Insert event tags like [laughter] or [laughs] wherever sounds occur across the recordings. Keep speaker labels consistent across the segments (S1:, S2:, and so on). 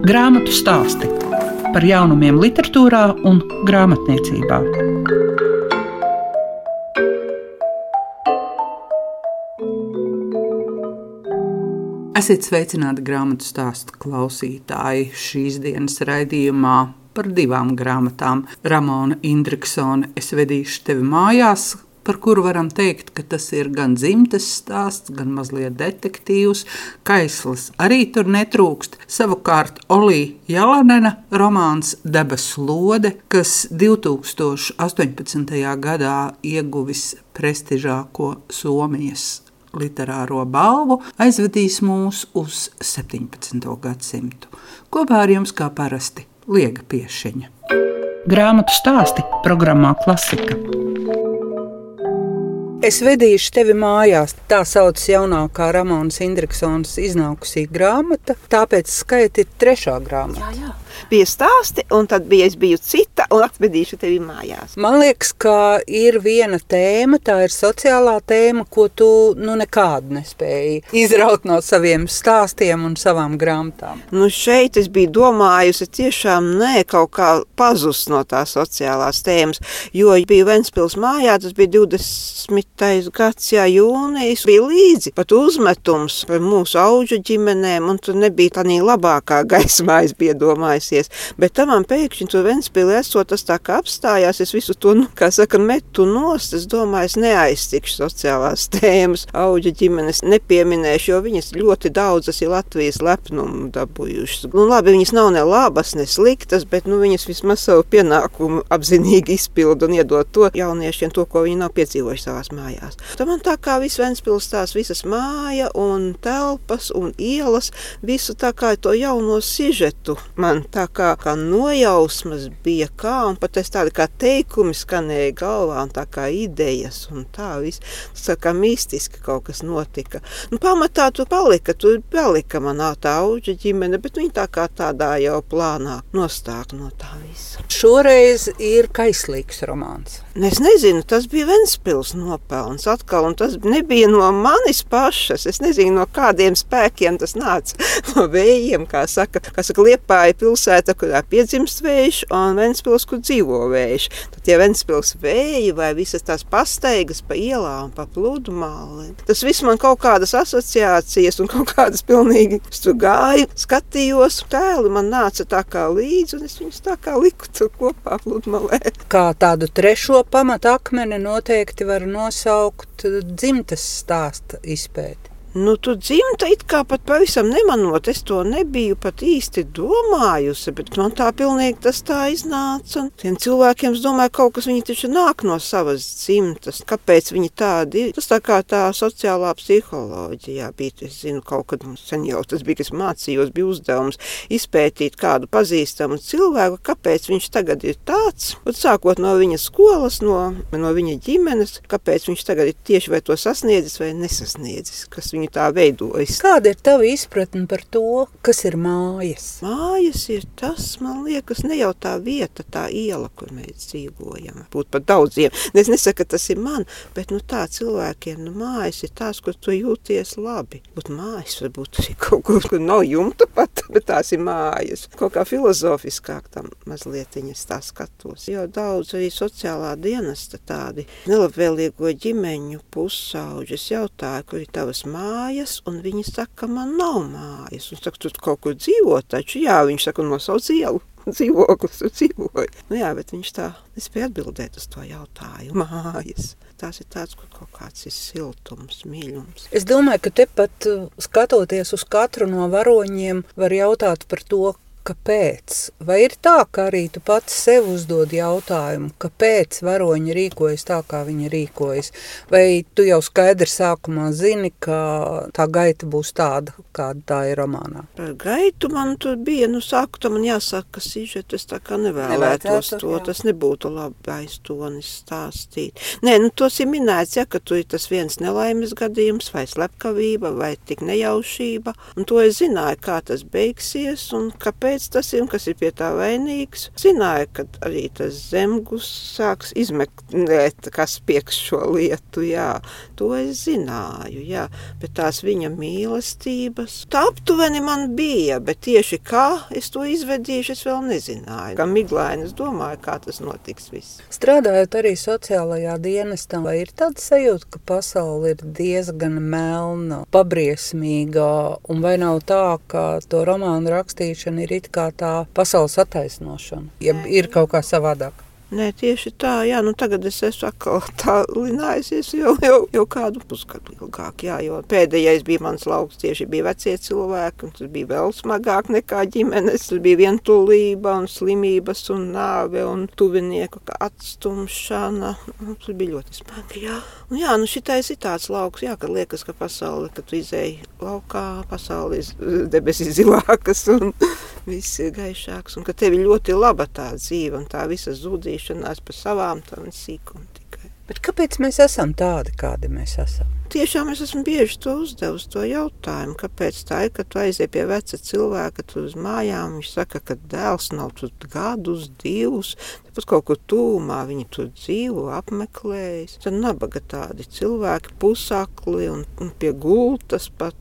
S1: Grāmatu stāsti par jaunumiem, literatūrā un grāmatniecībā. Esiet sveicināti grāmatu stāstu klausītāji šīs dienas raidījumā par divām grāmatām. Ramona Indriksone, es vedīšu tevi mājās, par kuru varam teikt, ka tas ir gan dzimtes stāsts, gan mazliet detektīvs. Kaislis arī tur netrūkst. Savukārt Olija Jalanena romāns Debesu lode, kas 2018. gadā ieguvis prestižāko Somijas literāro balvu, aizvedīs mūs uz 17. gadsimtu. Kopā ar jums kā parasti Liega Piešiņa. Grāmatu stāsti programmā Klasika. Es vedīšu tevi mājās. Tā sauc jaunākā Ramonas Indriksons iznākusī grāmata, tāpēc skaita ir trešā grāmata.
S2: Jā, jā bija stāsti, un tad bija es biju cita, un atvedīšu tevi mājās.
S1: Man liekas, ka ir viena tēma, tā ir sociālā tēma, ko tu nu nekādu nespēji izraut no saviem stāstiem un savām grāmatām.
S2: Nu šeit es biju domājusi tiešām nē, kaut kā pazust no tās sociālās tēmas, jo bija Ventspils mājā, tas bija 20. gads, jā, jūnijas, bija līdzi pat uzmetums par mūsu auģu ģimenēm, un tur nebija tā labākā gaismā, es biju domājis beigsies. Bet tam man pēkšņi tur Ventspīlī esot tas tā kā apstājās, es visu to, nu, kā saka, metu nost. Es domāju, es neaiztikšu sociālās tēmas, auģa ģimenes nepieminēšu, jo viņas ļoti daudzas ir Latvijas lepnumu dabūjušas. Nu, labi, viņas nav ne labas, ne sliktas, bet nu, viņas vismaz savu pienākumu apzinīgi izpilda un iedod to jauniešiem, to, ko viņi nav piedzīvojuši savās mājās. Tad man tā kā viss Ventspils tās visas māja un telpas un ielas, visu tā kā to jauno sižetu man tā kā, kā nojausmas bija, kā, un pat es tādi kā teikumi skanēja galvā, un tā kā idejas, un tā viss, tas tā kā mistiski kaut kas notika. Nu, pamatā tu palika, tu palika manā tā auģa ģimene, bet viņi tā kā tādā jau plānā nostāk no tā visa.
S1: Šoreiz ir kaislīgs romāns.
S2: Es nezinu, tas bija Ventspils nopelns atkal, un tas nebija no manis pašas. Es nezinu, no kādiem spēkiem tas nāca. [laughs] No vējiem, kā saka, kā saka Liepāja pilsēta, kurā piedzimst vējš, un Ventspils, kur dzīvo vējš. Tad tie Ventspils vēji vai visas tās pastaigas pa ielām, pa pludmāli. Tas viss man kaut kādas asociācijas un kaut kādas pilnīgi, tur gāju, skatījos, tēli man nāca tā kā līdzi, un es viņus tā kā liku tur kopā pludmalē.
S1: Kā tādu trešo pamatakmeni noteikti var nosaukt dzimtes stāsta izpēti.
S2: Nu, tu dzimta it kā pat pavisam nemanot, es to nebiju pat īsti domājusi, bet man tā pilnīgi tas tā iznāca. Tiem cilvēkiem, es domāju, kaut kas viņi taču nāk no savas dzimtas. Kāpēc viņi tādi ir? Tas tā kā tā sociālā psiholoģijā bija, es zinu, kaut kad sen jau tas bija, kas mācījos, bija uzdevums izpētīt kādu pazīstamu cilvēku, kāpēc viņš tagad ir tāds. Un sākot no viņa skolas, no, no viņa ģimenes, kāpēc viņš tagad ir tieši vai to sasniedzis vai nesasniedzis, kas viņa tā veidojas.
S1: Kāda ir tava izpratne par to, kas ir mājas?
S2: Mājas ir tas, man liekas, ne jau tā vieta, tā iela, kur mēs dzīvojam. Būt pat daudziem. Es nesaku, ka tas ir man, bet nu, tā cilvēkiem nu, mājas ir tās, kur tu jūties labi. Būt mājas varbūt arī kaut kur, kur nav jumta pat, [laughs] bet tās ir mājas. Kaut kā filozofiskāk tam mazliet viņas tā skatos. Jo daudz arī sociālā dienesta tādi nelabvēlīgo ģimeņu pusauģis jautāja, kur ir tavas mājas mājas, un viņi saka, man nav mājas. Un saka, tu kaut kur dzīvo, taču jā, viņš saka, nosauc ielu. [laughs] Dzīvoklis tur dzīvoja. Nu, jā, bet viņš tā nespēja atbildēt uz to jautājumu. [laughs] Mājas. Tās ir tāds, kur kaut kāds ir siltums, mīlums.
S1: Es domāju, ka tepat skatoties uz katru no varoņiem, var jautāt par to, kāpēc? Vai ir tā, ka arī tu pats sev uzdod jautājumu, kāpēc varoņi rīkojas tā, kā viņi rīkojas? Vai tu jau skaidri sākumā zini, ka tā gaita būs tāda, kāda tā ir romānā?
S2: Par gaitu man tur bija, nu sāku man jāsaka, ka sižetu es tā kā nevēlētos to, jā. tas nebūtu labi aiztonis stāstīt. Nē, nu tos ir minēts, ja, ka tu ir tas viens nelaimes gadījums, vai slepkavība, vai tik nejaušība, un to es zināju, kā tas beigsies, un kāpēc veids tas ir kas ir pie tā vainīgs. Zināja, ka arī tas zemgus sāks izmeklēt, kas pieks šo lietu, jā, to es zināju, jā, bet tās viņa mīlestības, tā aptuveni man bija, bet tieši kā es to izvedīšu, es vēl nezināju. Kā miglaini, es domāju, kā tas notiks viss.
S1: Strādājot arī sociālajā dienestā, vai ir tāda sajūta, ka pasaule ir diezgan melna, pabriesmīga, un vai nav tā, ka to romānu rakstīšana ir it kā tā pasaules attaisnošana, ja ir kaut kā savādāk?
S2: Nē, tieši tā, jā, nu tagad es esmu atkal [laughs] tā linājusies jau, jau, jau kādu pusgadu ilgāk, jā, jo pēdējais bija mans lauks, tieši bija vecie cilvēki, un tas bija vēl smagāk nekā ģimenes, tas bija vientulība un slimības un nāve un tuvinieku atstumšana, nu, tas bija ļoti smagi, jā. Un jā, nu šitais ir tāds lauks, jā, kad liekas, ka pasaule, kad tu izēji laukā, pasaule [laughs] debesis zilākas un [laughs] viss ir gaišāks, un ka tev ir ļoti laba tā dzīve un tā visa zudīšanās pa savām sīkumu tikai.
S1: Bet kāpēc mēs esam tādi, kādi mēs esam?
S2: Tiešām es esmu bieži to uzdevusi, to jautājumu, kāpēc tā ir, ka tu aizies pie veca cilvēka, tu uz mājām, viņš saka, ka dēls nav tur gadus, divus, Pat kaut kur tūmā viņi tur dzīvo, apmeklējas. Tad nabaga tādi cilvēki, pusakli un, un pie gultas pat.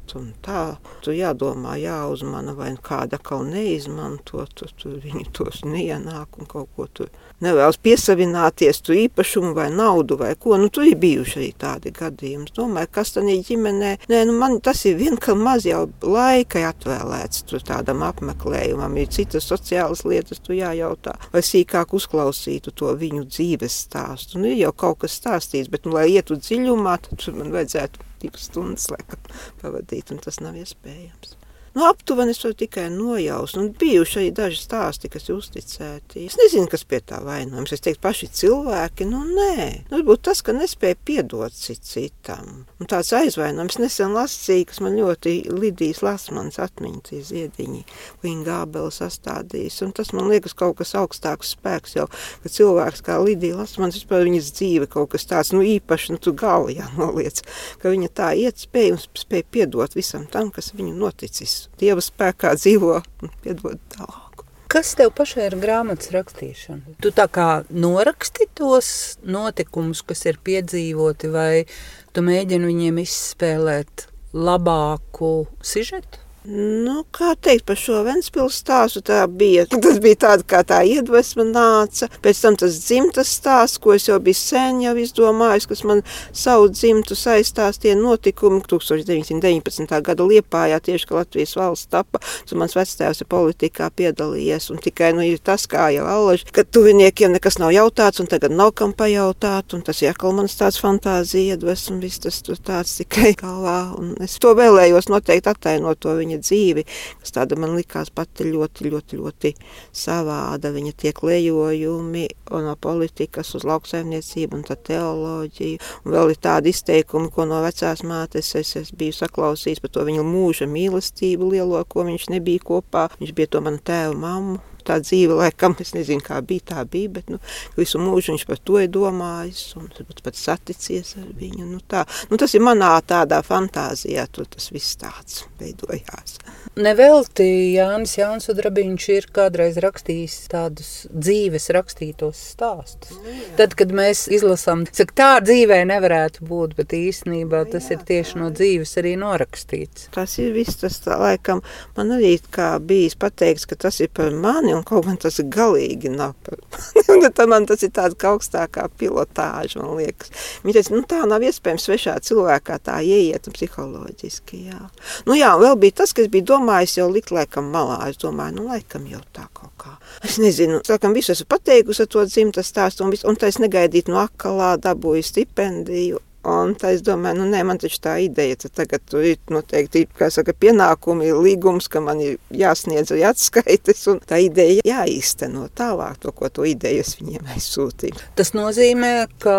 S2: Tā tu jādomā, jāuzmana, vai kāda kaut neizmanto, tu, tu viņi tos neienāk un kaut ko tur nevēlas piesavināties, tu īpašumu vai naudu vai ko. Nu, tur ir bijuši arī tādi gadījumi. Es domāju, kas tad ir ģimenē. Nē, nu, man tas ir vienkārši maz jau laika atvēlēts tādam apmeklējumam. Ir citas sociālas lietas, tu jājautā, vai sīkāk uzklāt uzklausītu to viņu dzīves stāstu. Nu, ir jau kaut kas stāstīts, bet, nu, lai ietu dziļumā, tad man vajadzētu divas stundas laikam pavadīt, un tas nav iespējams. Nu, aptuveni es to tikai nojausmu. Nu, bijuši arī daži stāsti, kas ir uzticēti. Es nezinu, kas pie tā vainojams. Es teiktu, paši cilvēki, nu nē. Nu, varbūt tas, ka nespēja piedot cit citam. Un tāds aizvainojums nesen lasīja, kas man ļoti lidīs lasmans atmiņas ziediņi, viņa gābeli sastādījis. Un tas man liekas kaut kas augstāks spēks jau, ka cilvēks kā Lidija lasmans, vispār viņas dzīve kaut kas tāds, nu īpaši, nu tu galvā jānoliec, ka viņa tā iet spēja un spēja piedot visam tam, kas viņu noticis Dieva spēkā dzīvo un piedod tālāk.
S1: Kas tev pašai ir grāmatas rakstīšana? Tu tā kā noraksti tos notikumus, kas ir piedzīvoti, vai tu mēģini viņiem izspēlēt labāku sižetu?
S2: Nu, kā teikt par šo Ventspils stāstu, tā bija. [laughs] Tas bija tāda kā tā iedvesma nāca. Pēc tam tas dzimtas stāsts, ko es jau biju sen jau izdomājis, kas man savu dzimtu saistās tie notikumi 1919. gada Liepājā, tieši, ka Latvijas valsts tapa. Tu mans vectēvs ir politikā piedalījies, un tikai, nu, ir tas, kā jau allaži, ka tuviniekiem nekas nav jautāts, un tagad nav kam pajautāt, un tas jākal manas tāds fantāzija iedvesma, viss tas tur tāds tikai galvā, un es to vēlējos noteikti attainot to viņa dzīvi, kas tāda man likās pati ļoti, ļoti, ļoti savāda. Viņa tiek lejojumi no politikas uz lauksaimniecību un tā teoloģiju. Un vēl ir tādi izteikumi, ko no vecās mātes es, es biju saklausījis par to viņa mūža mīlestību lielo, ko viņš nebija kopā. Viņš bija to manu tēvu mammu tā dzīve, laikam, es nezinu, kā bija, tā bija, bet nu, visu mūžu viņš par to ir domājis un pat saticies ar viņu. Nu, tā. nu, tas ir manā tādā fantāzijā, tur tas viss tāds veidojās.
S1: Nevelti Jānis Jānis Udrabiņš ir kādreiz rakstījis tādus dzīves rakstītos stāstus. Nu jā. Tad, kad mēs izlasām, saka, tā dzīvē nevarētu būt, bet īstenībā nu tas jā, ir tieši tā. no dzīves arī norakstīts.
S2: Tas ir viss tas, tā, laikam, man arī kā bijis pateikts, ka tas ir par mani, un kaut man tas galīgi nav par [laughs] mani. tad man tas ir tāds augstākā pilotāža, man liekas. Viņa teica, nu tā nav iespējams svešā cilvēkā tā ieiet psiholoģiski, jā. Nu jā, vēl bija tas, kas bija domājis, jau likt laikam malā. Es domāju, nu, laikam jau tā kaut kā. Es nezinu, laikam visu esmu pateikusi to dzimtas stāstu, un, vis, un tā es negaidītu no akalā dabūju stipendiju. Un tā es domāju, nu, nē, man taču tā ideja, tad tagad tur ir noteikti, kā saka, pienākumi, līgums, ka man ir jāsniedz arī atskaites, un tā ideja jāīsteno tālāk, to, ko to ideju es viņiem aizsūtīju.
S1: Tas nozīmē, ka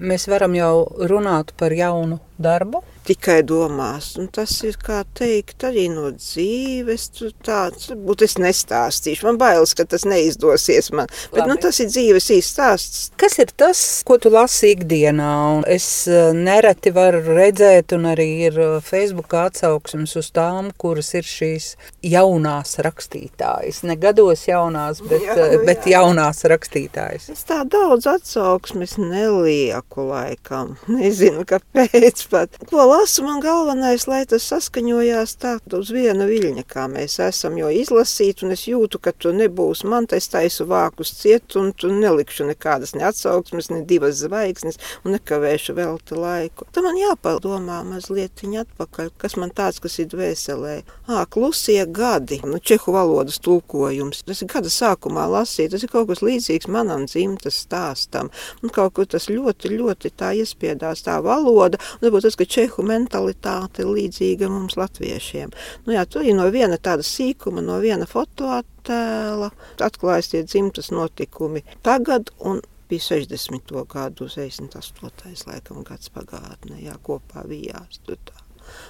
S1: mēs varam jau runāt par jaunu darbu?
S2: Tikai domās. Un tas ir, kā teikt, arī no dzīves. Tāds, būt es nestāstīšu. Man bailes, ka tas neizdosies man. Bet, nu,
S1: Labi.
S2: nu, tas ir dzīves īsts stāsts.
S1: Kas ir tas, ko tu lasi ikdienā? Un Es eh, nereti varu redzēt, un arī ir eh, Facebook atsauksmes uz tām, kuras ir šīs jaunās rakstītājas. Ne gados jaunās, bet,
S2: Jā,
S1: eh,
S2: nu
S1: bet
S2: jā.
S1: jaunās rakstītājas.
S2: Es tā daudz atsauksmes nelieku laikam. [laughs] Nezinu, kāpēc. Pat. Ko lasu, man galvenais, lai tas saskaņojās tā uz viena viļņa, kā mēs esam. Jo izlasīt, un es jūtu, ka tu nebūsi man, es taisu vākus ciet, un tu nelikšu nekādas ne atsauksmes, ne divas zvaigznes, un nekavēšu velti laiku. Tad man jāpadomā mazliet atpakaļ, kas man tāds, kas ir dvēselē. Ā, klusie gadi, nu, čehu valodas tulkojums. Tas ir gada sākumā lasīt, tas ir kaut kas līdzīgs manam dzimtas stāstam. Un kaut kur tas ļoti, ļoti tā iespiedās tā valoda, un varbūt tas, ka čehu mentalitāte ir līdzīga mums latviešiem. Nu jā, tur ir no viena tāda sīkuma, no viena fotoattēla, atklājas tie dzimtas notikumi tagad un bija 60. gadu, 68. laikam gads pagātnē, jā, kopā vijās tur tā.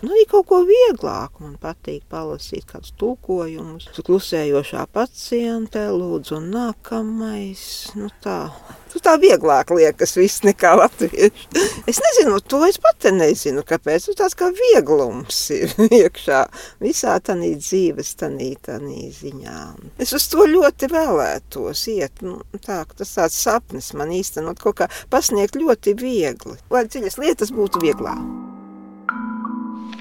S2: Nu, arī kaut ko vieglāku man patīk palasīt, kādus tulkojumus. Klusējošā paciente, lūdzu, un nākamais. Nu, tā. Nu, tā vieglāk liekas, viss nekā latviešu. Es nezinu, to es pat nezinu, kāpēc. Nu, tāds kā vieglums ir [laughs] iekšā visā tādā dzīves tanī ziņā. Es uz to ļoti vēlētos iet. Nu, tā, tas tāds sapnis man īstenot kaut kā pasniegt ļoti viegli. Lai dziļas lietas būtu vieglāk.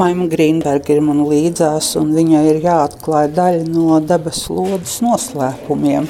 S1: Maima Grīnberga ir man līdzās, un viņai ir jāatklāj daļa no debesu lodes noslēpumiem.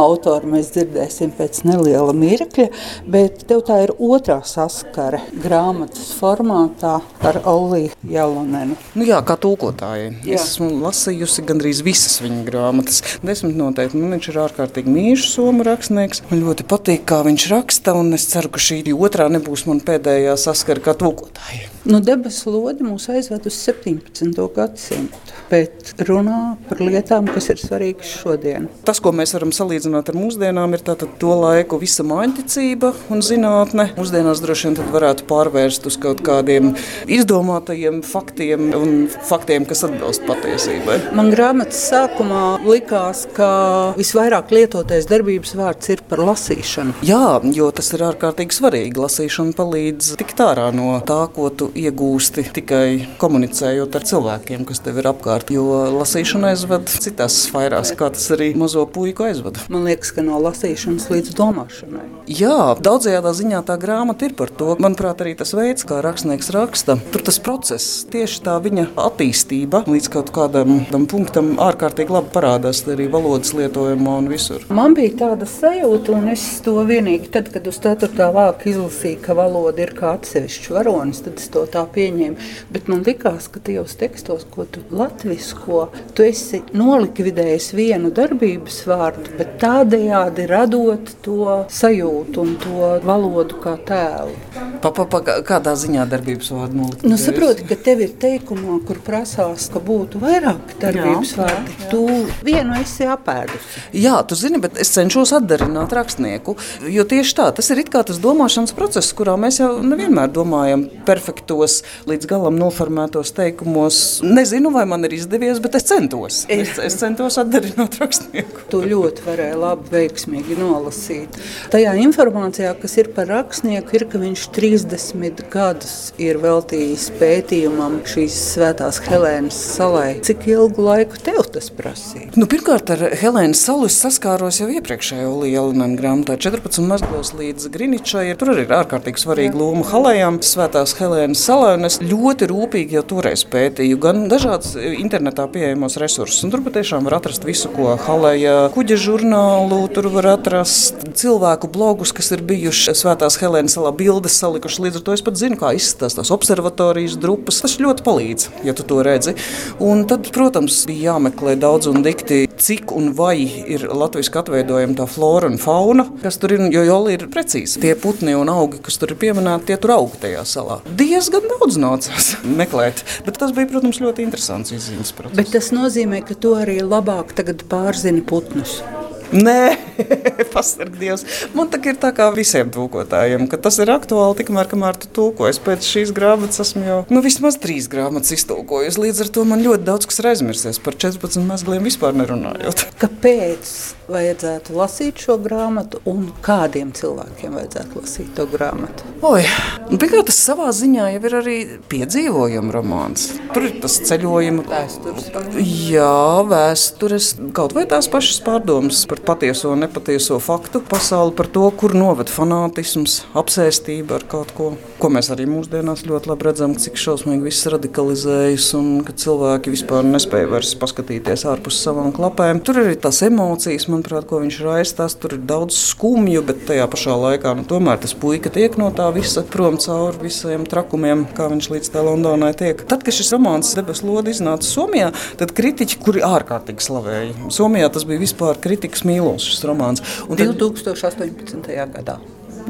S1: Autoru mēs dzirdēsim pēc neliela mirkļa, bet tev tā ir otrā saskare grāmatas formātā ar Oliju Jalonenu.
S3: Nu, jā, kā tulkotājai.
S1: Jā.
S3: Es esmu lasījusi gandrīz visas viņa grāmatas. Desmit noteikti. Man viņš ir ārkārtīgi mīļš, somu rakstnieks. Man ļoti patīk, kā viņš raksta, un es ceru, ka šī otrā nebūs man pēdējā saskara kā tulkotājai.
S1: Nu, debesu lode mūs aizved uz 17. gadsimtu, bet runā par lietām, kas ir svarīgas šodien.
S3: Tas, ko mēs varam salīdzināt ar mūsdienām, ir tātad to laiku visa mājiņticība un zinātne. Mūsdienās droši vien tad varētu pārvērst uz kaut kādiem izdomātajiem faktiem un faktiem, kas atbilst patiesībai.
S1: Man grāmatas sākumā likās, ka visvairāk lietotais darbības vārds ir par lasīšanu.
S3: Jā, jo tas ir ārkārtīgi svarīgi. Lasīšana palīdz tikt ārā no tā, ko tu iegūsti tikai komunicējot ar cilvēkiem, kas tev ir apkārt. Jo lasīšana aizved citās sfērās, kā tas arī mazo puiku aizved.
S1: Man liekas, ka no lasīšanas līdz domāšanai.
S3: Jā, daudzajā ziņā tā grāmata ir par to. Manuprāt, arī tas veids, kā rakstnieks raksta, tur tas process, tieši tā viņa attīstība līdz kaut kādam tam punktam ārkārtīgi labi parādās arī valodas lietojumā un visur.
S1: Man bija tāda sajūta, un es to vienīgi tad, kad uz 4. vāka izlasīju, ka valoda ir kā atsevišķs varonis, tad es to tā pieņēmu. Bet man likās, ka tajos tekstos, ko tu latvisko, tu esi nolikvidējis vienu darbības vārdu, bet tādējādi radot to sajūtu un to valodu kā tēlu.
S3: Pa, pa, pa, kā- kādā ziņā darbības vārdu nolikt?
S1: Nu, saproti, ka tev ir teikumā, kur prasās, ka būtu vairāk darbības vārdi. Tu vienu esi apēdusi.
S3: Jā, tu zini, bet es cenšos atdarināt rakstnieku. Jo tieši tā, tas ir it kā tas domāšanas process, kurā mēs jau nevienmēr domājam perfektos, līdz galam noformētos teikumos. Nezinu, vai man ir izdevies, bet es centos. Es, es centos atdarināt rakstnieku.
S1: To ļoti varēja labi, veiksmīgi nolasīt. Tajā informācijā, kas ir par rakstnieku, ir, ka viņš 30 gadus ir veltījis pētījumam šīs svētās Helēnas salai. Cik ilgu laiku tev tas prasīja?
S3: Nu, pirmkārt, ar Helēnu Salu es saskāros jau iepriekšējā Lielānā grāmatā, 14 mazgos līdz Griničai. Tur arī ir ārkārtīgi svarīga loma Halējām, Svētās Helēnas salā. un Es ļoti rūpīgi jau toreiz pētīju gan dažādas internetā pieejamos resursus. un Tur patiešām var atrast visu, ko Halēja kuģa žurnālu, tur var atrast cilvēku blogus, kas ir bijuši Svētās Helēnas salā bildes salikuši. Līdz ar to es pat zinu, kā izskatās tās observatorijas drupas. Tas ļoti palīdz, ja tu to redzi. Un tad, protams, bija jāmeklē daudz un dikti, cik un vai ir latviešu atveidojama tā flora un fauna, kas tur ir. Jo Joli ir precīzi. Tie putni un augi, kas tur ir pieminēti, tie tur aug tajā salā. Diezgan daudz nācās [laughs] meklēt. Bet tas bija, protams, ļoti interesants izziņas process.
S1: Bet tas nozīmē, ka tu arī labāk pārzini putnus.
S3: Nē, [laughs] pasarg Dievs. Man tā ir tā kā visiem tūkotājiem, ka tas ir aktuāli tikmēr, kamēr tu tūkojies. Pēc šīs grāmatas esmu jau nu, vismaz trīs grāmatas iztūkojis. Līdz ar to man ļoti daudz kas ir aizmirsies par 14 mezgliem vispār nerunājot.
S1: Kāpēc vajadzētu lasīt šo grāmatu un kādiem cilvēkiem vajadzētu lasīt to grāmatu?
S3: Oi, nu, pirmkārt, tas savā ziņā jau ir arī piedzīvojuma romāns. Tur ir tas ceļojuma
S1: Vēstures.
S3: Jā, vēstures, kaut vai tās pašas pārdomas par patieso un nepatieso faktu pasauli, par to, kur noved fanātisms, apsēstība ar kaut ko, ko mēs arī mūsdienās ļoti labi redzam, cik šausmīgi viss radikalizējas un ka cilvēki vispār nespēja vairs paskatīties ārpus savām klapēm. Tur ir tās emocijas, manuprāt, ko viņš raistās, tur ir daudz skumju, bet tajā pašā laikā nu, tomēr tas puika tiek no tā visa prom cauri visiem trakumiem, kā viņš līdz tā Londonai tiek. Tad, kad šis romāns debesu lodi iznāca Somijā, tad kritiķi, kuri ārkārtīgi slavēja. Somijā tas bija vispār kritikas mīlos šis romāns. Un tad,
S1: 2018. gadā.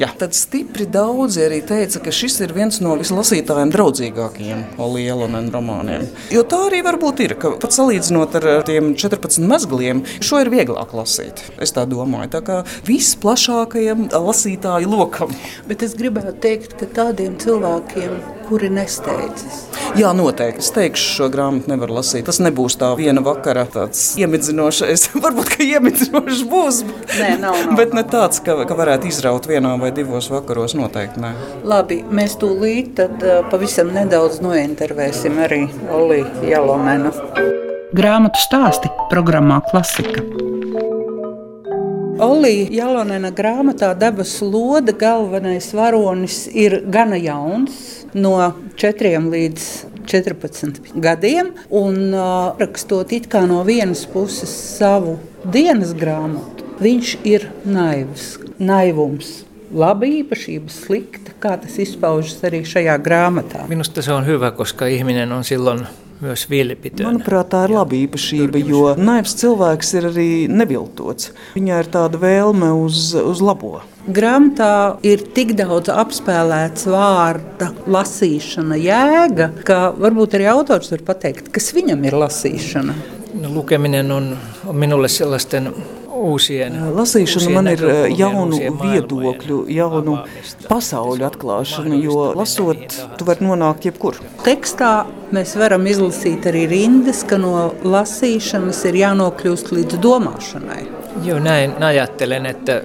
S3: Jā. Tad stipri daudzi arī teica, ka šis ir viens no vislasītājiem draudzīgākajiem Olielonena romāniem. Jo tā arī varbūt ir, ka pat salīdzinot ar tiem 14 mezgliem, šo ir vieglāk lasīt. Es tā domāju, tā kā visplašākajam lasītāju lokam.
S1: Bet es gribētu teikt, ka tādiem cilvēkiem, kuri nesteidzas,
S3: Jā, noteikti. Es teikšu, šo grāmatu nevar lasīt. Tas nebūs tā viena vakara tāds iemidzinošais. [laughs] Varbūt, ka iemidzinošs būs, bet,
S1: Nē, nav, nav, [laughs]
S3: bet ne tāds, ka, ka varētu izraut vienā vai divos vakaros. Noteikti nē.
S1: Labi, mēs tūlīt tad, pavisam nedaudz nointervēsim arī Oliju Jalomenu. Grāmatu stāsti programmā Klasika. Olija Jalonena grāmatā Debesu lode galvenais varonis ir gana jauns, no 4 līdz 14 gadiem, un uh, rakstot it kā no vienas puses savu dienas grāmatu, viņš ir naivs, naivums. Laba īpašība, slikta, kā tas izpaužas arī šajā grāmatā.
S4: Minusta se on hyvä, koska ihminen on silloin myös vilpitön.
S3: Manuprāt, tā ir laba īpašība, jo naivs cilvēks ir arī neviltots. Viņai ir tāda vēlme uz, uz labo.
S1: Grāmatā ir tik daudz apspēlēts vārda lasīšana, jēga, ka varbūt arī autors var pateikt, kas viņam ir lasīšana.
S4: No, lukeminen on, on minulle sellaisten
S3: Lasīšana man ir jaunu viedokļu, jaunu pasauļu atklāšana, jo lasot, tu vari nonākt jebkur.
S1: Tekstā mēs varam izlasīt arī rindas, ka no lasīšanas ir jānokļūst līdz domāšanai.
S4: Joo, näin ajattelen, että,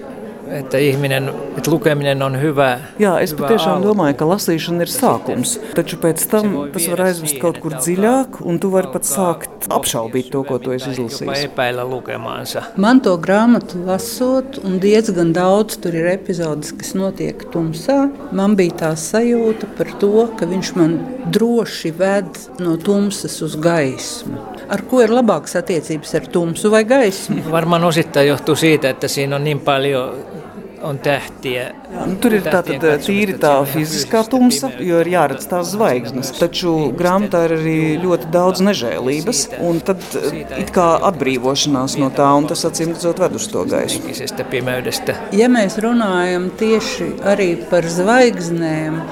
S4: että ihminen, että lukeminen on hyvä.
S3: Jā, es patiešām domāju, ka lasīšana ir sākums, taču pēc tam tas var aizvest kaut kur dziļāk, un tu vari pat sākt apšaubīt to, ko tu esi izlasījis.
S1: Man to grāmatu lasot, un diezgan daudz tur ir epizodes, kas notiek tumsā. Man bija tā sajūta par to, ka viņš man droši ved no tumsas uz gaismu. Ar ko ir labākas attiecības ar tumsu vai gaismu?
S4: Varmaan osittain johtuu siitä, että siinä on niin paljon on tähtiä.
S3: Nu, tur ir tātad tīri tā fiziskā tumsa, jo ir jāredz tās zvaigznes. Taču grāmatā ir arī ļoti daudz nežēlības, un tad eh, it kā atbrīvošanās no tā, un tas acīm redzot ved uz to gaisu.
S1: Ja mēs runājam tieši arī par zvaigznēm,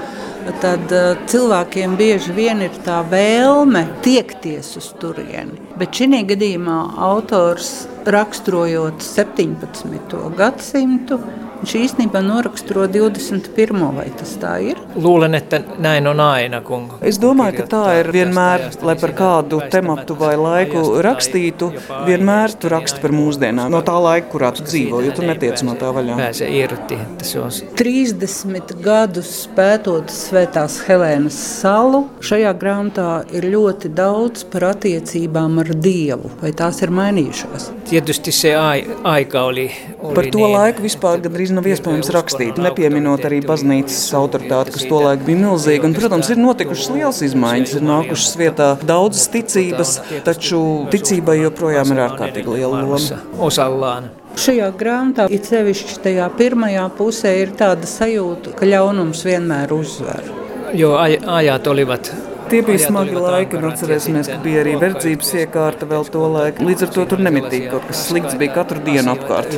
S1: tad uh, cilvēkiem bieži vien ir tā vēlme tiekties uz turieni. Bet šī gadījumā autors raksturojot 17. gadsimtu, viņš īstenībā noraksturo 21. vai tas tā ir?
S4: Luulen, että näin on aina, kun
S3: Es domāju, ka tā ir vienmēr, lai par kādu tematu vai laiku rakstītu, vienmēr tu raksti par mūsdienām, no tā laika, kurā tu dzīvo, jo tu netiec no tā vaļā.
S4: Pääse irti, että se on
S1: 30 gadus pētot Svētās Helēnas salu, šajā grāmatā ir ļoti daudz par attiecībām ar Dievu. Vai tās ir mainījušās?
S4: Tietysti se ai, aika oli
S3: Par to laiku vispār gandrīz nav iespējams rakstīt, nepieminot arī baznīcas autoritāti, kas tolaik bija milzīga. Un, protams, ir notikušas liels izmaiņas, ir nākušas vietā daudzas ticības, taču ticībai joprojām ir ārkārtīgi liela loma.
S1: Šajā grāmatā, it sevišķi tajā pirmajā pusē, ir tāda sajūta, ka ļaunums vienmēr uzvar.
S4: Joo, aj, ajat olivat
S3: Tie bija smagi laiki, un atcerēsimies, ka bija arī verdzības iekārta vēl to laiku. Līdz ar to tur nemitīgi kaut kas slikts bija katru dienu apkārt.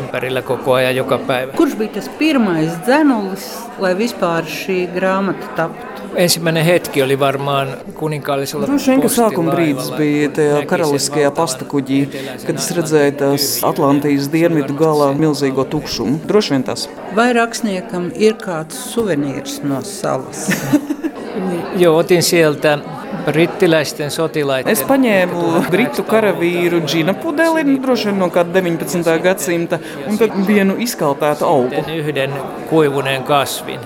S1: Kurš bija tas pirmais dzenulis, lai vispār šī grāmata taptu?
S4: Ensimmäinen hetki oli varmaan kuninkaallisella
S3: Droši vien, ka sākuma brīdis bija tajā karaliskajā pastakuģī, kad es redzēju tās Atlantijas dienvidu galā milzīgo tukšumu. Droši vien tas.
S1: Vai rakstniekam ir kāds suvenīrs no salas? [laughs]
S4: Joo, otin sieltä brittiläisten sotilaiden.
S3: Es paņēmu britu karavīru džina pudeli, droši vien no kāda 19. gadsimta, un tad vienu izkaltētu augu.
S4: Yhden kuivuneen kasvin.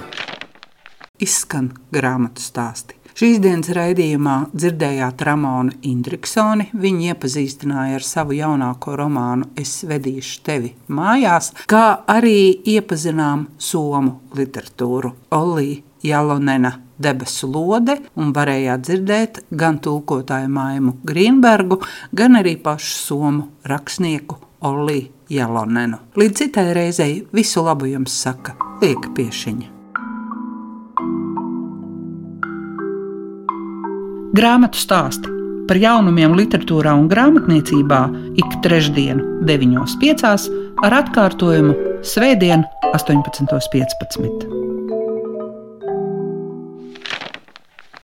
S1: Izskan grāmatu stāsti. Šīs dienas raidījumā dzirdējāt Ramonu Indriksoni. Viņa iepazīstināja ar savu jaunāko romānu Es vedīšu tevi mājās, kā arī iepazinām somu literatūru. Olija Jalonena debesu lode un varējāt dzirdēt gan tulkotāju Maimu Grīnbergu, gan arī pašu somu rakstnieku Oliju Jalonenu. Līdz citai reizei visu labu jums saka Lieka Piešiņa. Grāmatu stāsti par jaunumiem literatūrā un grāmatniecībā ik trešdienu, 9.5. ar atkārtojumu Svētdien, 18.15.